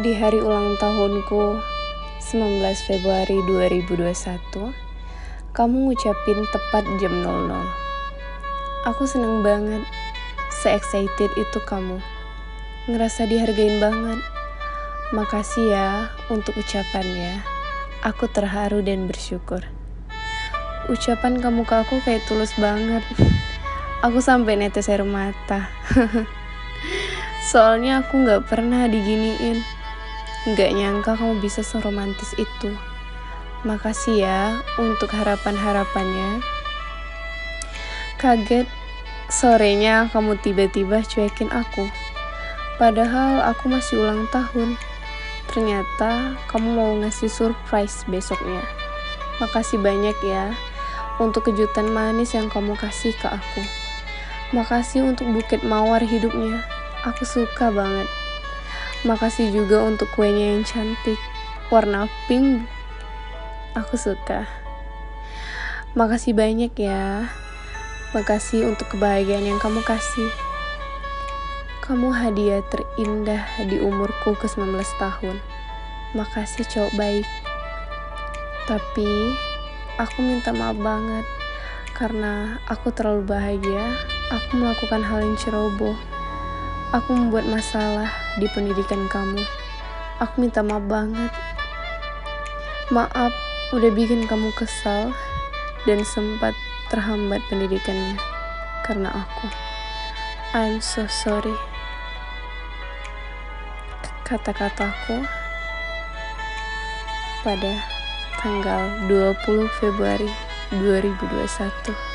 Di hari ulang tahunku 19 Februari 2021 Kamu ngucapin tepat jam 00 Aku seneng banget Se-excited itu kamu. Ngerasa dihargain banget. Makasih ya untuk ucapannya. Aku terharu dan bersyukur. Ucapan kamu ke aku kayak tulus banget. Aku sampai netes air mata. Soalnya aku gak pernah diginiin Gak nyangka kamu bisa seromantis itu. Makasih ya untuk harapan-harapannya. Kaget sorenya kamu tiba-tiba cuekin aku. Padahal aku masih ulang tahun. Ternyata kamu mau ngasih surprise besoknya. Makasih banyak ya untuk kejutan manis yang kamu kasih ke aku. Makasih untuk buket mawar hidupnya. Aku suka banget. Makasih juga untuk kuenya yang cantik, warna pink. Aku suka. Makasih banyak ya. Makasih untuk kebahagiaan yang kamu kasih. Kamu hadiah terindah di umurku ke 19 tahun. Makasih cowok baik. Tapi aku minta maaf banget karena aku terlalu bahagia. Aku melakukan hal yang ceroboh. Aku membuat masalah di pendidikan kamu. Aku minta maaf banget. Maaf udah bikin kamu kesal dan sempat terhambat pendidikannya karena aku. I'm so sorry. Kata-kataku pada tanggal 20 Februari 2021.